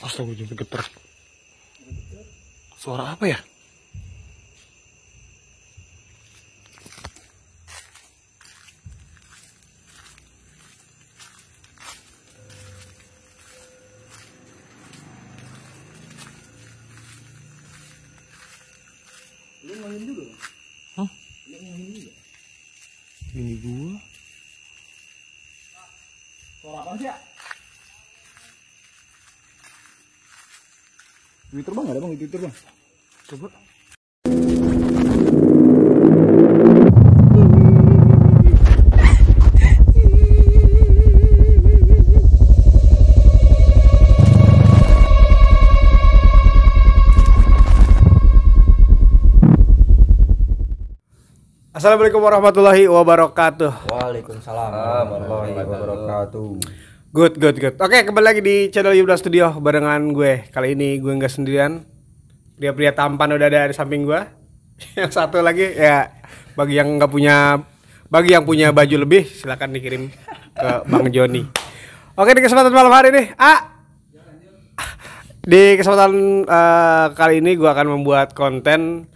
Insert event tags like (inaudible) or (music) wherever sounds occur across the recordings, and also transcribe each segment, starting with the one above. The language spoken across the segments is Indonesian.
Astaga jadi geter. Suara apa ya? Lu main juga. Hah? Lu main juga. Ini gua. Suara apa sih ya? Twitter bang. Coba. Assalamualaikum warahmatullahi wabarakatuh. Waalaikumsalam warahmatullahi wabarakatuh. Good, good, good. Oke, kembali lagi di channel Yubla Studio barengan gue. Kali ini gue nggak sendirian. Pria-pria tampan udah ada di samping gue. (laughs) Yang satu lagi ya bagi yang nggak punya bagi yang punya baju lebih silakan dikirim ke Bang Joni. Oke, di kesempatan malam hari ini, A. Di kesempatan eh, kali ini gue akan membuat konten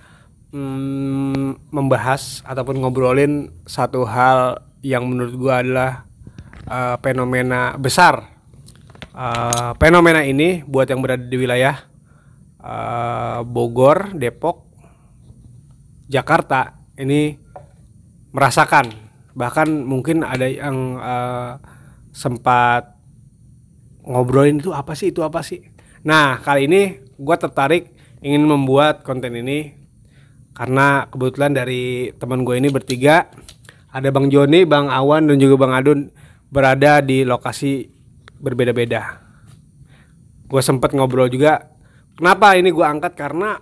mm, membahas ataupun ngobrolin satu hal yang menurut gue adalah eh, fenomena besar. Eh, fenomena ini buat yang berada di wilayah eh, Bogor, Depok, Jakarta ini merasakan. Bahkan mungkin ada yang eh, sempat ngobrolin itu apa sih itu apa sih. Nah kali ini gue tertarik ingin membuat konten ini karena kebetulan dari teman gue ini bertiga ada bang Joni bang Awan dan juga bang Adun berada di lokasi berbeda-beda. Gue sempet ngobrol juga kenapa ini gue angkat? Karena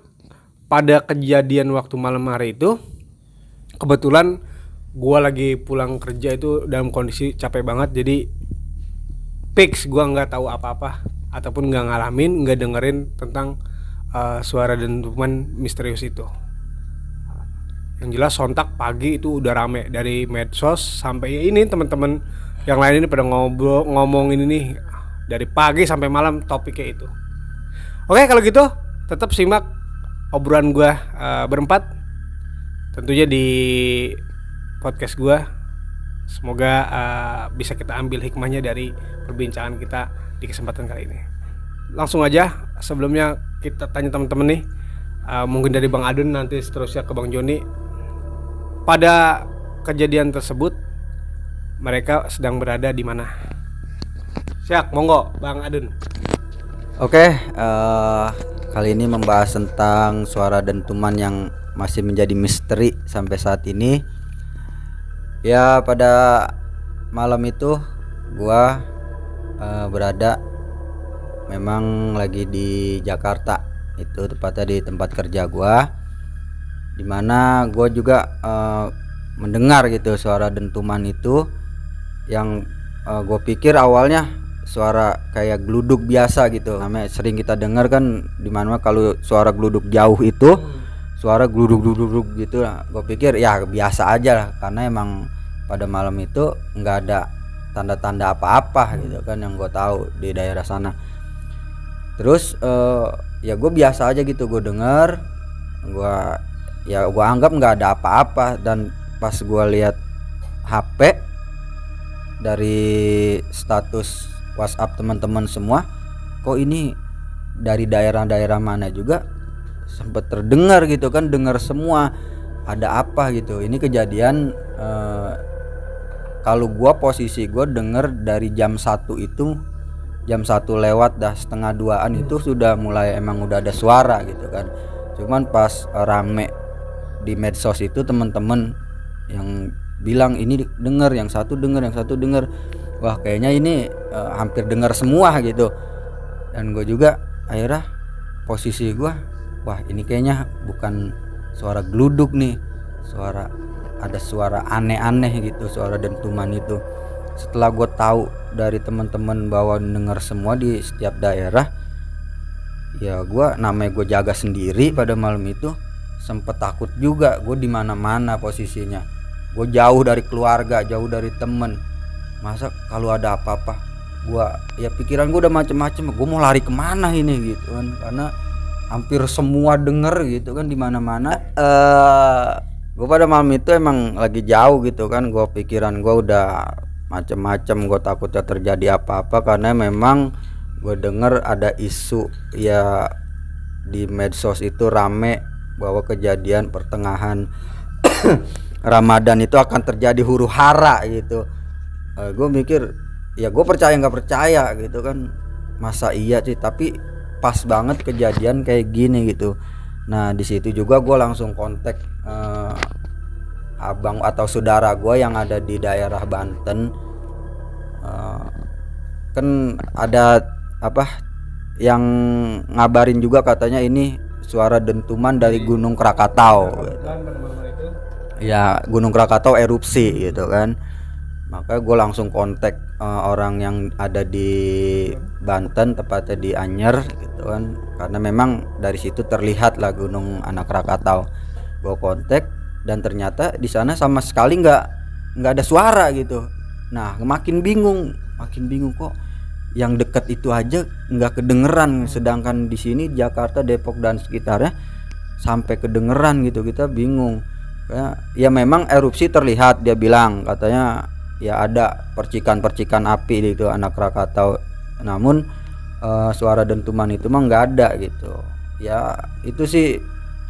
pada kejadian waktu malam hari itu kebetulan gua lagi pulang kerja itu dalam kondisi capek banget. Jadi fix gua nggak tahu apa-apa ataupun nggak ngalamin nggak dengerin tentang uh, suara dentuman misterius itu. Yang jelas sontak pagi itu udah rame dari medsos sampai ya ini teman-teman yang lain ini pada ngobrol ngomongin ini dari pagi sampai malam topiknya itu oke kalau gitu tetap simak obrolan gua uh, berempat. Tentunya di podcast gua. Semoga uh, bisa kita ambil hikmahnya dari perbincangan kita di kesempatan kali ini. Langsung aja sebelumnya kita tanya teman-teman nih uh, mungkin dari Bang Adun nanti seterusnya ke Bang Joni. Pada kejadian tersebut mereka sedang berada di mana? Siap monggo Bang Adun Oke, eh, kali ini membahas tentang suara dentuman yang masih menjadi misteri sampai saat ini. Ya, pada malam itu gua eh, berada memang lagi di Jakarta. Itu tepatnya di tempat kerja gua. Di mana gua juga eh, mendengar gitu suara dentuman itu yang gue pikir awalnya suara kayak gluduk biasa gitu. Namanya sering kita dengar kan di mana kalau suara gluduk jauh itu suara gluduk gluduk gluduk gitu gue pikir ya biasa aja lah. Karena emang pada malam itu nggak ada tanda-tanda apa-apa gitu kan yang gue tahu di daerah sana. Terus eh, ya gue biasa aja gitu gue denger gue ya gue anggap nggak ada apa-apa. Dan pas gue lihat HP dari status WhatsApp teman-teman semua kok ini dari daerah-daerah mana juga sempat terdengar gitu kan dengar semua ada apa gitu. Ini kejadian eh, kalau gua posisi gua denger dari jam satu itu jam satu lewat dah setengah duaan itu sudah mulai emang udah ada suara gitu kan. Cuman pas rame di medsos itu teman-teman yang bilang ini denger yang satu denger yang satu denger wah kayaknya ini eh, hampir dengar semua gitu. Dan gue juga akhirnya posisi gue wah ini kayaknya bukan suara gluduk nih. Suara ada suara aneh-aneh gitu suara dentuman itu. Setelah gue tahu dari teman-teman bahwa dengar semua di setiap daerah ya gue namanya gue jaga sendiri pada malam itu sempet takut juga gue di mana-mana posisinya. Gue jauh dari keluarga jauh dari temen masa kalau ada apa-apa gua ya pikiran gua udah macem-macem gua mau lari ke mana ini gitu kan. Karena hampir semua denger gitu kan di mana-mana. Eh gua pada malam itu emang lagi jauh gitu kan. Gua pikiran gua udah macem-macem gua takutnya terjadi apa-apa. Karena memang gue denger ada isu ya di medsos itu rame bahwa kejadian pertengahan (coughs) Ramadan itu akan terjadi huru hara gitu gue mikir ya gue percaya nggak percaya gitu kan. Masa iya sih tapi pas banget kejadian kayak gini gitu. Nah di situ juga gue langsung kontak eh, abang atau saudara gue yang ada di daerah Banten. Eh, kan ada apa yang ngabarin juga katanya ini suara dentuman dari Gunung Krakatau. Gitu. Ya Gunung Krakatau erupsi gitu kan maka gue langsung kontak eh, orang yang ada di Banten tepatnya di Anyer gitu kan. Karena memang dari situ terlihat lah Gunung Anak Krakatau gue kontak dan ternyata di sana sama sekali nggak nggak ada suara gitu. Nah makin bingung makin bingung kok yang dekat itu aja nggak kedengeran. Sedangkan di sini Jakarta Depok dan sekitarnya sampai kedengeran gitu kita bingung. Kayak, ya memang erupsi terlihat dia bilang katanya ya ada percikan-percikan api di itu anak Krakatau. Namun eh, suara dentuman itu mah nggak ada gitu. Ya itu sih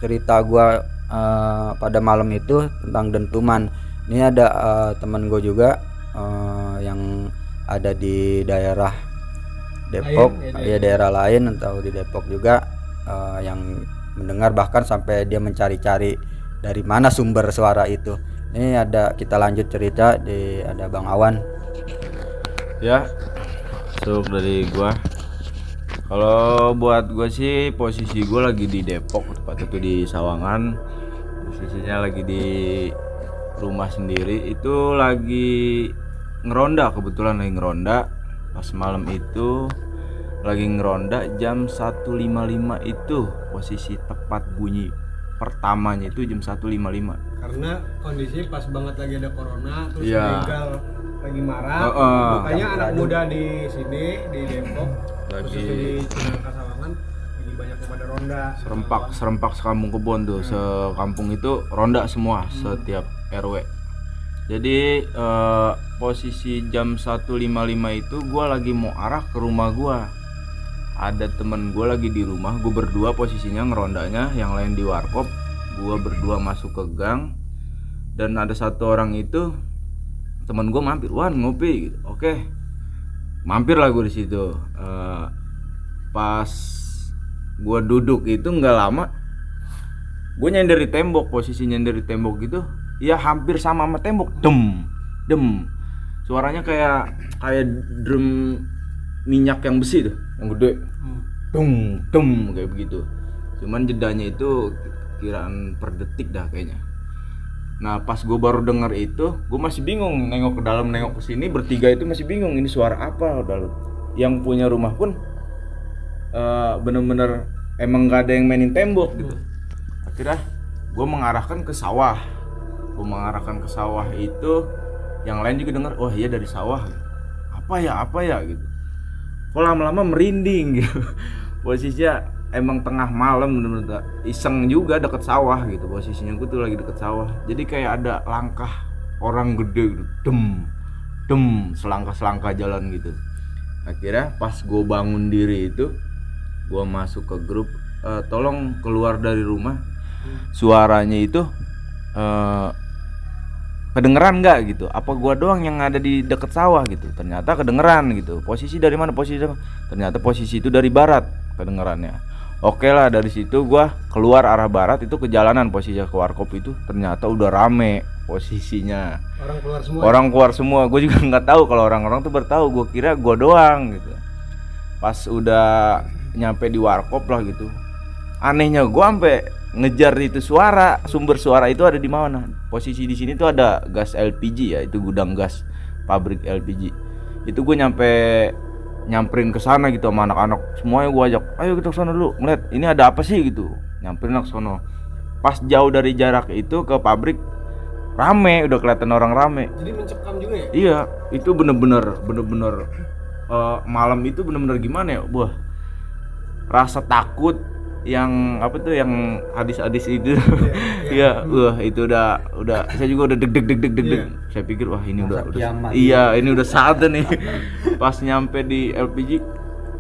cerita gua eh, pada malam itu tentang dentuman. Ini ada eh, teman gue juga eh, yang ada di daerah Depok. Lain, ya ya, daerah lain atau di Depok juga eh, yang mendengar. Bahkan sampai dia mencari-cari dari mana sumber suara itu ini ada kita lanjut cerita di ada Bang Awan. Ya masuk dari gua. Kalau buat gua sih posisi gua lagi di Depok tepatnya tuh di Sawangan. Posisinya lagi di rumah sendiri. Itu lagi ngeronda kebetulan lagi ngeronda. Pas malam itu lagi ngeronda jam 1.55 itu posisi tepat bunyi pertamanya itu jam 1.55 karena kondisi pas banget lagi ada corona terus Iya. legal lagi marah. Heeh. makanya anak muda di sini di Depok Lagi- khususnya di Cinangka Sawangan lagi banyak yang pada ronda. Serempak serempak sekampung kebon tuh sekampung itu ronda semua setiap RW jadi eh, posisi jam 1.55 itu gua lagi mau arah ke rumah gua. Ada temen gua lagi di rumah gue berdua posisinya ngerondanya yang lain di warkop gua berdua masuk ke gang dan ada satu orang itu temen gua mampir. Wan ngopi. Gitu. oke. Mampir lah gue di situ. Eh, pas gua duduk itu nggak lama gue nyender di tembok posisi nyender di tembok gitu ya hampir sama sama tembok. Dem dem. Suaranya kayak kayak drum minyak yang besi tuh yang gede. Dum dum kayak begitu. Cuman jedanya itu kiraan per detik dah kayaknya. Nah pas gue baru denger itu gue masih bingung nengok ke dalam nengok ke sini bertiga itu masih bingung ini suara apa. Udah yang punya rumah pun eh, bener-bener emang gak ada yang mainin tembok gitu. Akhirnya gue mengarahkan ke sawah. Gue mengarahkan ke sawah itu yang lain juga dengar oh iya dari sawah. Apa ya apa ya? gitu. Kok lama-lama merinding gitu. (laughs) Posisinya emang tengah malam bener-bener iseng juga deket sawah gitu posisinya gue tuh lagi deket sawah. Jadi kayak ada langkah orang gede gitu dem dem selangkah selangkah jalan gitu. Akhirnya pas gue bangun diri itu gue masuk ke grup "Eh, tolong keluar dari rumah. Suaranya itu eh kedengeran nggak gitu? Apa gua doang yang ada di deket sawah gitu? Ternyata kedengeran gitu. Posisi dari mana? Posisi ternyata posisi itu dari barat kedengerannya oke lah dari situ gua keluar arah barat itu ke jalanan posisinya ke warkop itu. Ternyata udah rame posisinya. Orang keluar semua orang keluar semua. Gue juga (laughs) nggak tahu kalau orang-orang tuh bertahu. Gue kira gue doang gitu. Pas udah nyampe di warkop lah gitu. Anehnya gue sampai ngejar itu suara. Sumber suara itu ada di mana? Posisi di sini tuh ada gas LPG ya. Itu gudang gas pabrik LPG itu gue nyampe nyamperin ke sana gitu sama anak-anak. Semuanya gue ajak ayo kita ke sana dulu ngeliat ini ada apa sih? gitu. Nyamperin ke sana. Pas jauh dari jarak itu ke pabrik rame udah kelihatan orang rame. Jadi mencekam juga ya? Iya, itu bener-bener bener-bener eh, malam itu bener-bener gimana ya? Wah rasa takut yang apa tuh yang hadis-hadis itu. (laughs) Iya wah itu udah udah saya juga udah deg deg deg deg deg deg saya pikir wah ini udah udah kiamat. iya ini udah saatnya nih. (laughs) Pas nyampe di LPG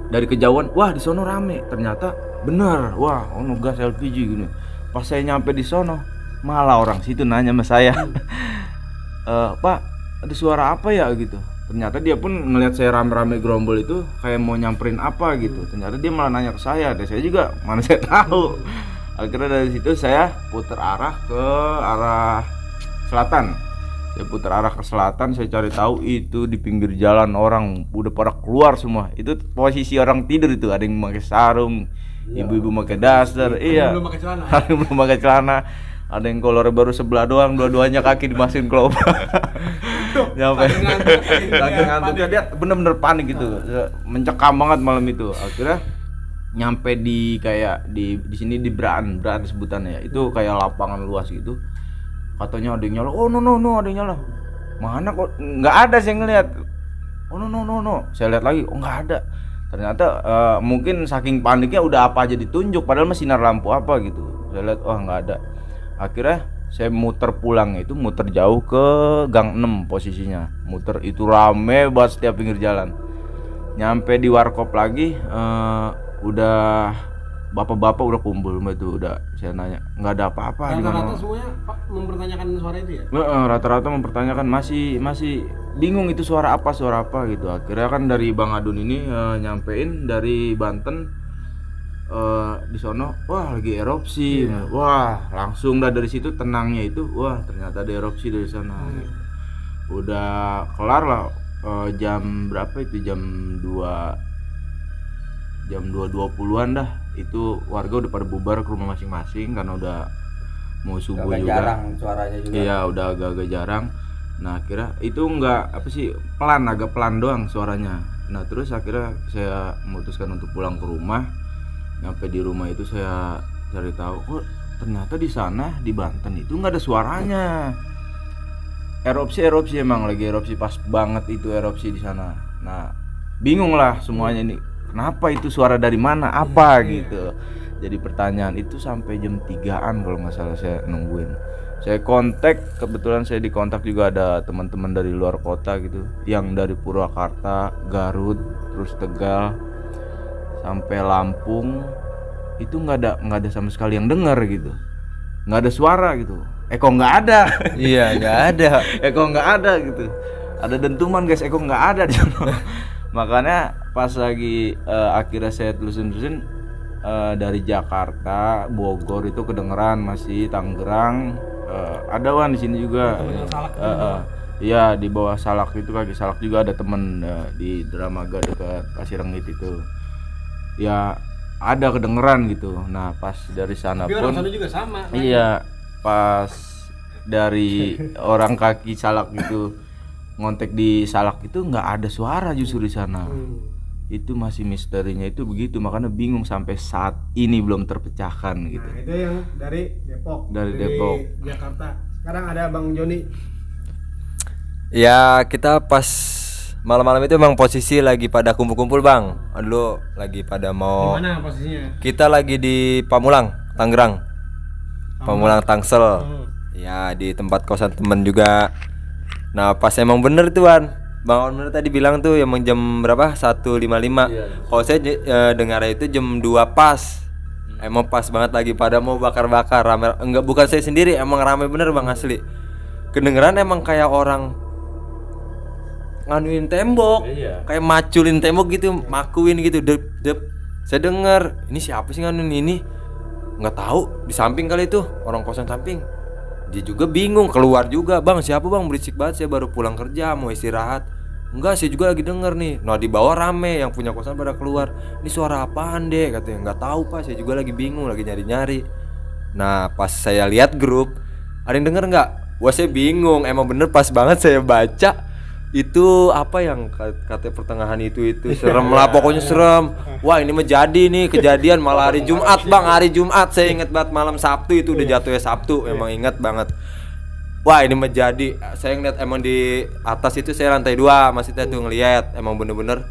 dari kejauhan wah di sono rame. Ternyata bener wah oh gas LPG gini. Pas saya nyampe di sono malah orang situ nanya sama saya. (laughs) "Eh, pak ada suara apa ya? Gitu ternyata dia pun ngelihat saya rame-rame gerombol itu kayak mau nyamperin apa gitu. Ternyata dia malah nanya ke saya dan saya juga (laughs) mana saya tahu. Akhirnya dari situ saya putar arah ke arah selatan. Saya putar arah ke selatan saya cari tahu itu di pinggir jalan orang udah pada keluar semua. Itu posisi orang tidur itu ada yang pakai sarung ibu-ibu pakai daster iya. belum pakai celana. ada yang belum pakai celana. Ada yang kolor baru sebelah doang dua-duanya kaki dimasukin kelop (laughs) nyampe. lagi ngantuknya dia bener-bener panik gitu. Mencekam banget malam itu. Akhirnya nyampe di kayak di di sini di Braan. Braan sebutannya ya. Itu kayak lapangan luas gitu. Katanya ada yang nyala. Oh no no no ada yang nyala. Mana kok? Nggak ada saya ngeliat. Oh no no no no. Saya lihat lagi. Oh nggak ada. Ternyata eh, mungkin saking paniknya udah apa aja ditunjuk. Padahal mah sinar lampu apa gitu. Saya lihat wah nggak ada. Akhirnya saya muter pulang itu muter jauh ke gang 6 posisinya. Muter itu rame banget setiap pinggir jalan. Nyampe di warkop lagi eh, udah bapak-bapak udah kumpul itu udah saya nanya nggak ada apa-apa Rata-rata semuanya Pak mempertanyakan suara itu ya? Rata-rata mempertanyakan masih masih bingung itu suara apa suara apa? gitu. Akhirnya kan dari bang Adun ini eh, nyampein dari Banten eh, di sono wah lagi erupsi. Wah langsung dah dari situ tenangnya itu wah ternyata ada erupsi dari sana. Udah kelar lah eh, jam berapa itu? Jam 2 jam 2.20an dah. Itu warga udah pada bubar ke rumah masing-masing karena udah mau subuh Agak juga. jarang suaranya juga. Iya udah agak-agak jarang. Nah akhirnya itu nggak apa sih pelan agak pelan doang suaranya. Nah terus akhirnya saya memutuskan untuk pulang ke rumah. Nyampe di rumah itu saya cari tahu, kok ternyata di sana di Banten itu nggak ada suaranya. Erupsi erupsi emang lagi erupsi pas banget itu erupsi di sana. Nah bingung lah semuanya ini. Kenapa itu suara dari mana? Apa gitu jadi pertanyaan itu sampai jam 3an kalau nggak salah saya nungguin saya kontak kebetulan saya dikontak juga ada teman-teman dari luar kota gitu yang dari Purwakarta Garut terus Tegal sampai Lampung itu nggak ada nggak ada sama sekali yang dengar gitu. Nggak ada suara gitu. Eko nggak ada. (laughs) Iya, nggak ada. (laughs) Eko nggak ada gitu. Ada dentuman guys. Eko nggak ada di sana. (laughs) Makanya pas lagi eh, akhirnya saya telusin-telusin eh, dari Jakarta Bogor itu kedengeran masih Tangerang eh, ada wan di sini juga. Iya di bawah salak itu kaki salak juga ada temen eh, di Dramaga dekat Pasir Rengit itu ya ada kedengeran gitu nah pas dari sana Tapi orang pun sana juga sama. Iya, pas dari (laughs) orang kaki salak gitu ngontek di salak itu nggak ada suara justru di sana. Hmm. Itu masih misterinya itu begitu, makanya bingung sampai saat ini belum terpecahkan gitu. Nah, itu yang dari Depok. Dari Depok. Jakarta. Sekarang ada Bang Joni. Ya, kita pas malam-malam itu emang posisi lagi pada kumpul-kumpul, Bang. Dulu lagi pada mau mana posisinya? Kita lagi di Pamulang, Tangerang. Pamulang Tangsel. Hmm. Ya, di tempat kosan temen juga. Nah, pas emang bener tuh, Wan. Bang bener tadi bilang tuh emang jam berapa? 1.55. Kalau saya j- eh, dengar itu jam 2 pas. Emang pas banget lagi pada mau bakar-bakar rame. Enggak bukan saya sendiri, emang rame bener Bang asli. Kedengeran emang kayak orang nganuin tembok. Kayak maculin tembok gitu makuin gitu dep dep. Saya dengar ini siapa sih nganuin ini? Nggak tahu di samping kali itu orang kosan samping. Dia juga bingung keluar juga bang siapa bang? Berisik banget saya baru pulang kerja mau istirahat. Enggak saya juga lagi denger nih. Nah di bawah rame yang punya kosan pada keluar ini suara apaan deh katanya nggak tahu pak saya juga lagi bingung lagi nyari nyari nah pas saya lihat grup ada yang denger nggak? Wah saya bingung emang bener pas banget saya baca itu apa yang kat- katanya pertengahan itu itu serem lah pokoknya serem. Wah ini menjadi nih kejadian malah hari Jumat bang. Hari Jumat saya inget banget malam Sabtu itu udah jatuhnya Sabtu emang inget banget. Wah ini menjadi saya ngeliat emang di atas itu saya lantai dua masih tuh ngeliat emang bener-bener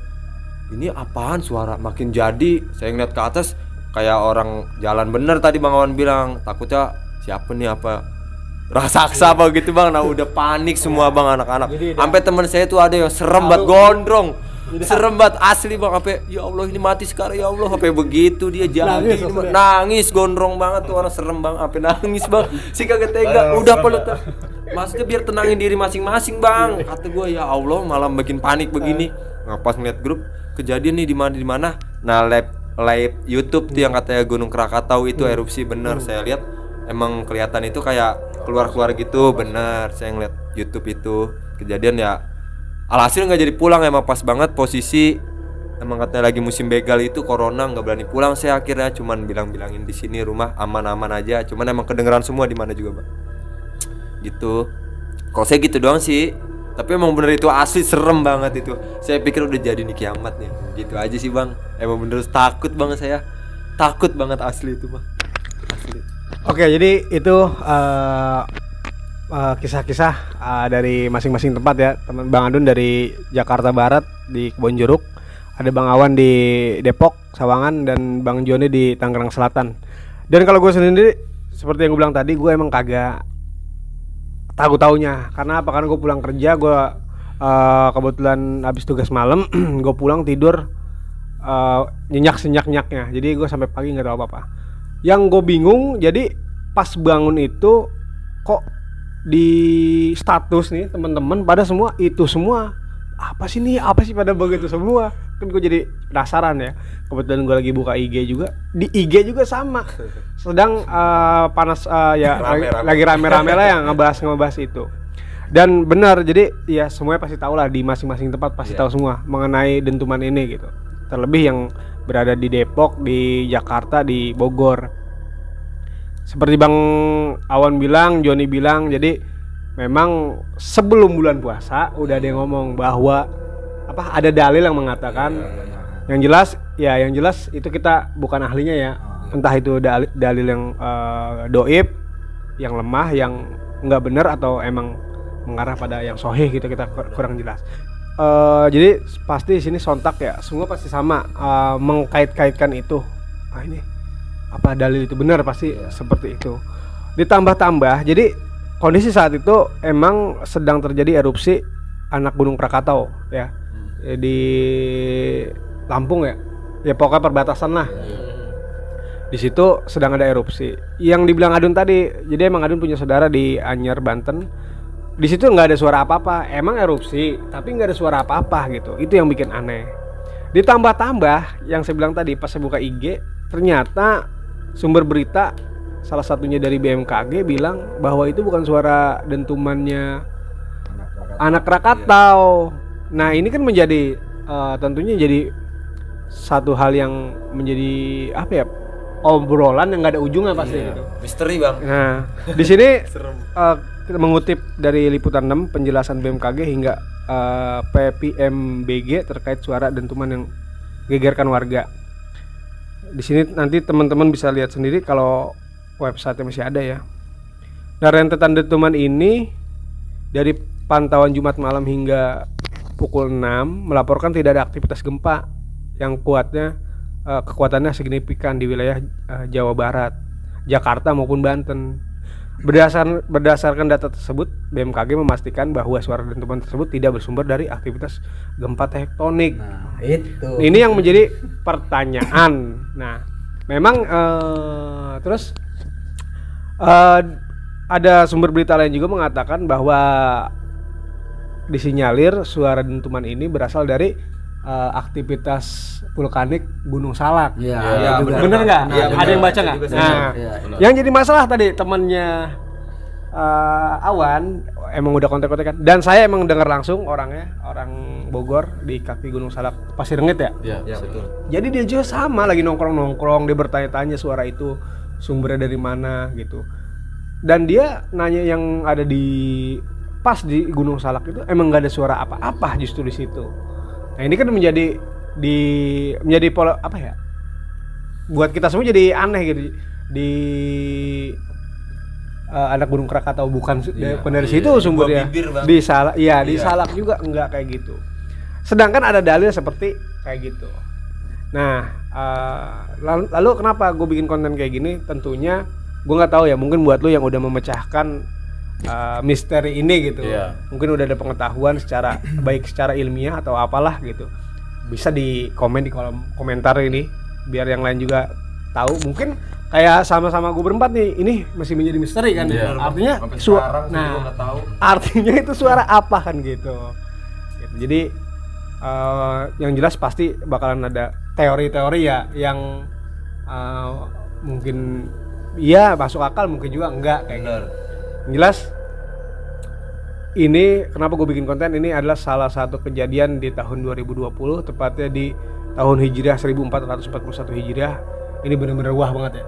ini apaan suara? Makin jadi saya ngeliat ke atas kayak orang jalan bener tadi bang Awan bilang takutnya siapa nih apa raksasa apa gitu bang? Nah udah panik semua bang anak-anak. Sampai teman saya tuh ada yang serem banget gondrong. Serem banget asli bang. Sampai ya Allah ini mati sekarang ya Allah. Sampai begitu dia jadi Nangis ini, nangis gondrong banget tuh orang serem bang. Sampai nangis bang. Si kagak tega udah peluk maksudnya biar tenangin diri masing-masing bang. Kata gue ya Allah malah bikin panik begini. Nah, pas ngeliat grup kejadian nih di mana di mana? Nah live live YouTube tuh yang katanya Gunung Krakatau itu erupsi. Bener saya lihat emang kelihatan itu kayak keluar-keluar gitu bener saya ngeliat YouTube itu kejadian ya alhasil nggak jadi pulang emang pas banget posisi emang katanya lagi musim begal itu corona nggak berani pulang saya akhirnya. Cuman bilang-bilangin di sini rumah aman-aman aja. Cuman emang kedengeran semua di mana juga bang gitu. Kalau saya gitu doang sih. Tapi emang bener itu asli serem banget itu. Saya pikir udah jadi nih kiamat nih. Gitu aja sih bang. Emang bener takut banget saya. Takut banget asli itu bang. Asli Oke, jadi itu eh, eh, kisah-kisah eh, dari masing-masing tempat ya. Teman Bang Adun dari Jakarta Barat di Kebon Jeruk, ada Bang Awan di Depok, Sawangan dan Bang Joni di Tangerang Selatan. Dan kalau gue sendiri seperti yang gue bilang tadi, gue emang kagak tahu taunya karena apa? Karena gue pulang kerja, gue eh, kebetulan habis tugas malam, (clears throat) gue pulang tidur eh, nyenyak senyak-nyaknya. Jadi gue sampai pagi nggak tahu apa-apa yang gue bingung jadi pas bangun itu kok di status nih teman-teman pada semua itu semua apa sih nih? Apa sih pada begitu semua? Kan gue jadi penasaran ya. Kebetulan gue lagi buka IG juga. Di IG juga sama. Sedang eh, panas eh, ya lagi- Rame-rame. lagi rame-rame lah yang ngebahas ngebahas itu. Dan benar jadi ya semuanya pasti tahu lah di masing-masing tempat pasti Iya. tahu semua mengenai dentuman ini gitu. Terlebih yang berada di Depok di Jakarta di Bogor seperti Bang Awan bilang Joni bilang jadi memang sebelum bulan puasa udah ada yang ngomong bahwa apa ada dalil yang mengatakan. Yang jelas ya yang jelas itu kita bukan ahlinya ya. Entah itu dalil, dalil yang eh, doib yang lemah yang nggak benar atau emang mengarah pada yang sohih gitu kita kur- kurang jelas. Eh, jadi pasti di sini sontak ya. Semua pasti sama. Eh, mengkait-kaitkan itu. Ah ini apa dalil itu? Benar pasti seperti itu. Ditambah-tambah jadi kondisi saat itu emang sedang terjadi erupsi anak gunung Krakatau ya. Ya, di Lampung ya. Ya pokoknya perbatasan lah. Di situ sedang ada erupsi. Yang dibilang Adun tadi jadi emang Adun punya saudara di Anyar Banten. Di situ nggak ada suara apa-apa. Emang erupsi tapi nggak ada suara apa-apa gitu. Itu yang bikin aneh. Ditambah-tambah yang saya bilang tadi pas saya buka IG ternyata sumber berita salah satunya dari BMKG bilang bahwa itu bukan suara dentumannya anak Krakatau. Nah ini kan menjadi eh, tentunya jadi satu hal yang menjadi apa ya obrolan yang nggak ada ujungnya pasti gitu. Misteri bang. Nah, di sini (laughs) kita mengutip dari liputan 6 penjelasan BMKG hingga eh, PPMBG terkait suara dentuman yang gegerkan warga. Di sini nanti teman-teman bisa lihat sendiri kalau website masih ada ya. Nah, rentetan dentuman ini dari pantauan Jumat malam hingga pukul 6 melaporkan tidak ada aktivitas gempa yang kuatnya eh, kekuatannya signifikan di wilayah eh, Jawa Barat, Jakarta maupun Banten. Berdasar, berdasarkan data tersebut, BMKG memastikan bahwa suara dentuman tersebut tidak bersumber dari aktivitas gempa tektonik. Nah, itu. Ini yang menjadi pertanyaan. Nah, memang eh, terus eh, ada sumber berita lain juga mengatakan bahwa disinyalir suara dentuman ini berasal dari eh, aktivitas vulkanik Gunung Salak. Iya, Iya, ada juga. Bener nggak? Iya, ada yang baca nggak? Nah. Iya, yang jadi masalah tadi temennya eh, Awan emang udah kontak-kontakan dan saya emang dengar langsung orangnya orang Bogor di kaki Gunung Salak Pasir Rengit ya. Iya, ya betul Jadi dia juga sama lagi nongkrong-nongkrong, dia bertanya-tanya suara itu sumbernya dari mana gitu. Dan dia nanya yang ada di pas di Gunung Salak itu emang nggak ada suara apa-apa justru di situ. Nah ini kan menjadi di menjadi pola apa ya? Buat kita semua jadi aneh gitu di eh, anak Gunung Krakatau bukan Iya, dari iya. situ sumbernya. Bang. Di Salak, iya di Iya. Salak juga enggak kayak gitu. Sedangkan ada dalil seperti kayak gitu nah eh, lalu, lalu kenapa gue bikin konten kayak gini tentunya gue nggak tahu ya mungkin buat lu yang udah memecahkan eh, misteri ini gitu Iya. mungkin udah ada pengetahuan secara (clears throat) baik secara ilmiah atau apalah gitu bisa di komen di kolom komentar ini biar yang lain juga tahu mungkin kayak sama-sama gue berempat nih ini masih menjadi misteri kan Iya. artinya Sampai su- sekarang sih nah tahu. artinya itu suara apa kan gitu, Gitu. jadi eh, yang jelas pasti bakalan ada teori-teori ya yang eh, mungkin iya masuk akal mungkin juga enggak kayak gitu. Bener. Jelas? Ini kenapa gue bikin konten? Ini adalah salah satu kejadian di tahun 2020 tepatnya di tahun Hijriah 1441 Hijriah. Ini bener-bener wah banget ya.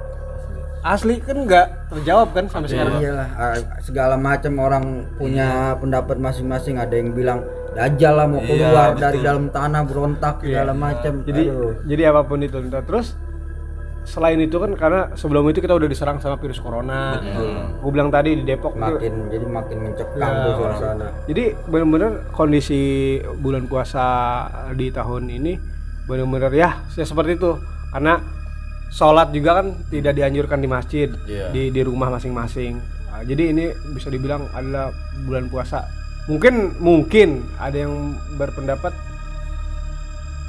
Asli kan nggak terjawab kan sampai sekarang? Iyalah ah, segala macam orang punya pendapat masing-masing. Ada yang bilang dajal lah mau keluar dari dalam tanah berontak segala macam. Jadi Aduh. jadi apa pun itu. Nah, terus selain itu kan karena sebelum itu kita udah diserang sama virus corona gue bilang tadi di Depok tuh makin jadi makin mencekam Ya, tuh Jadi benar-benar kondisi bulan puasa di tahun ini benar-benar ya, ya seperti itu. Karena sholat juga kan tidak dianjurkan di masjid, Iya. di di rumah masing-masing. Nah, jadi ini bisa dibilang adalah bulan puasa. Mungkin mungkin ada yang berpendapat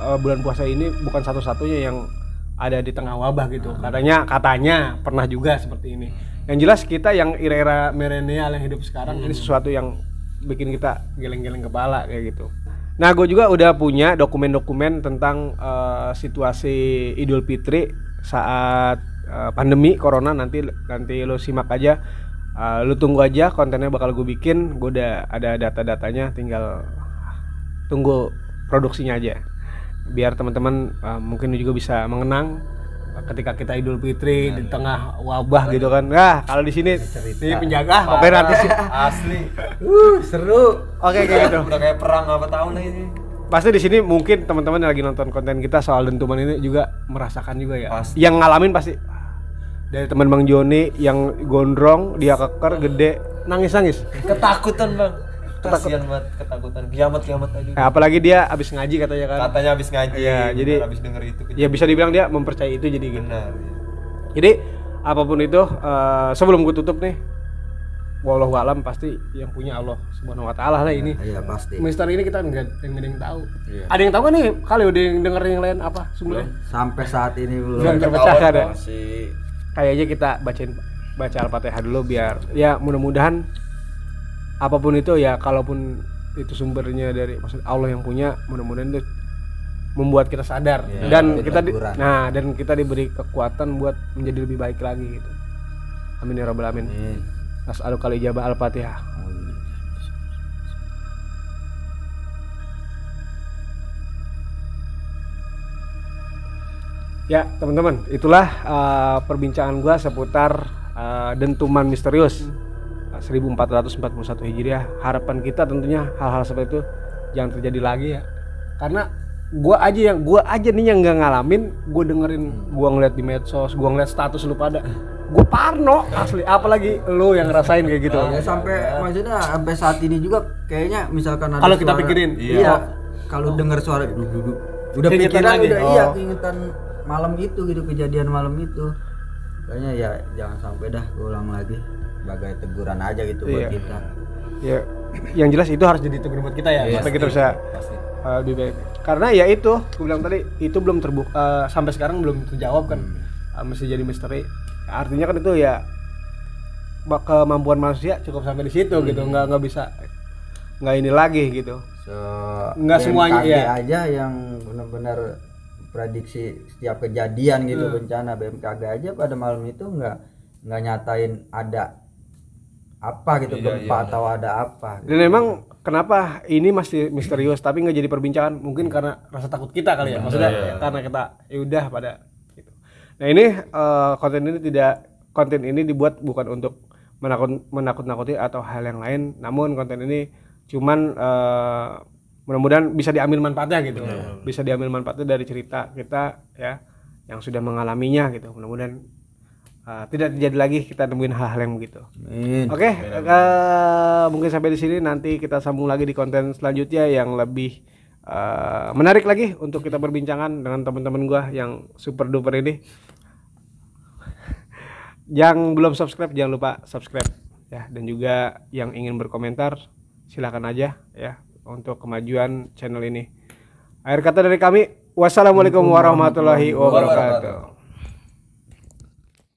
eh, bulan puasa ini bukan satu-satunya yang ada di tengah wabah gitu. Katanya katanya pernah juga seperti ini. Yang jelas kita yang era-era milenial yang hidup sekarang ini sesuatu yang bikin kita geleng-geleng kepala kayak gitu. Nah, gue juga udah punya dokumen-dokumen tentang eh, situasi Idul Fitri saat eh, pandemi corona nanti nanti lo simak aja. Eh, lu tunggu aja kontennya bakal gue bikin. Gue udah ada data-datanya, tinggal tunggu produksinya aja biar teman-teman uh, mungkin juga bisa mengenang ketika kita Idul Fitri di tengah wabah gitu kan. Nah, kalau di sini ini penjaga pokoknya nanti sih. Asli. uh seru Oke kayak gitu. Udah kayak perang apa tahun ini. Pasti di sini mungkin teman-teman yang lagi nonton konten kita soal dentuman ini juga merasakan juga ya. Pasti. Yang ngalamin pasti dari teman Bang Joni yang gondrong, dia keker gede, nangis-nangis. Ketakutan, Bang. Kasihan banget ketakutan. Kiamat-kiamat aja. Nah, apalagi dia abis ngaji katanya kan. Katanya habis ngaji. Iya, bener, jadi- habis denger itu Ya bisa dibilang dia mempercayai itu jadi gitu. iya. Jadi apa pun itu eh, sebelum gue tutup nih, walau alam pasti yang punya Allah subhanahu wa taala lah ini. iya pasti Misteri ini kita nggak yang ada yang tahu. Ada yang tahu kan nih? Kali udah yang denger yang lain apa sumbernya? sampai saat ini belum Belum terpecah kan ya? Kayaknya kita bacain baca al-fatihah dulu biar ya mudah-mudahan apa pun itu ya kalaupun itu sumbernya dari maksud Allah yang punya mudah-mudahan itu membuat kita sadar dan jadi kita di- nah dan kita diberi kekuatan buat menjadi lebih baik lagi gitu. Amin ya rabbal alamin. Amin. As'alu kali ijabah al-fatihah. Ya, teman-teman, itulah uh, perbincangan gua seputar uh, dentuman misterius uh, 1441 Hijriah. Harapan kita tentunya hal-hal seperti itu jangan terjadi lagi ya. Karena gua aja yang gua aja nih yang nggak ngalamin, gua dengerin, gua ngeliat di medsos, gua ngeliat status lu pada, gua parno asli. Apalagi lu yang ngerasain kayak gitu. ya sampai maksudnya sampai saat ini juga kayaknya misalkan ada Kalau kita suara- pikirin, iya, iya. kalau dengar suara duduk duduk udah Keingetan pikiran lagi. udah iya Oh. keingetan malam itu gitu kejadian malam itu kayaknya ya jangan sampai dah ulang lagi sebagai teguran aja gitu buat Iya. kita Ya, yang jelas itu harus jadi teguran buat kita ya, Iya, supaya kita bisa pasti. uh, lebih baik. Karena ya itu, gue bilang tadi itu belum terbuka sampai sekarang belum terjawab kan, Uh, masih jadi misteri. Artinya kan itu ya kemampuan manusia cukup sampai di situ gitu, nggak nggak bisa nggak ini lagi gitu. Se Nggak semuanya, iya. aja yang benar-benar prediksi setiap kejadian gitu Hmm. bencana BMKG aja pada malam itu nggak nggak nyatain ada apa gitu Iya, gempa iya. atau ada apa Dan memang kenapa ini masih misterius tapi nggak jadi perbincangan? Mungkin karena rasa takut kita kali ya, maksudnya Iya. karena kita ya udah pada gitu. Nah ini eh, konten ini tidak konten ini dibuat bukan untuk menakut menakut-nakuti atau hal yang lain, namun konten ini cuman eh, mudah-mudahan bisa diambil manfaatnya gitu, bisa diambil manfaatnya dari cerita kita ya yang sudah mengalaminya gitu. Mudah-mudahan eh, tidak terjadi lagi kita nemuin hal-hal yang begitu. Oke, eh, mungkin sampai di sini nanti kita sambung lagi di konten selanjutnya yang lebih eh, menarik lagi untuk kita berbincangan dengan teman-teman gua yang super duper ini. yang belum subscribe jangan lupa subscribe ya dan juga yang ingin berkomentar silakan aja ya untuk kemajuan channel ini. Akhir kata dari kami, wassalamualaikum warahmatullahi wabarakatuh.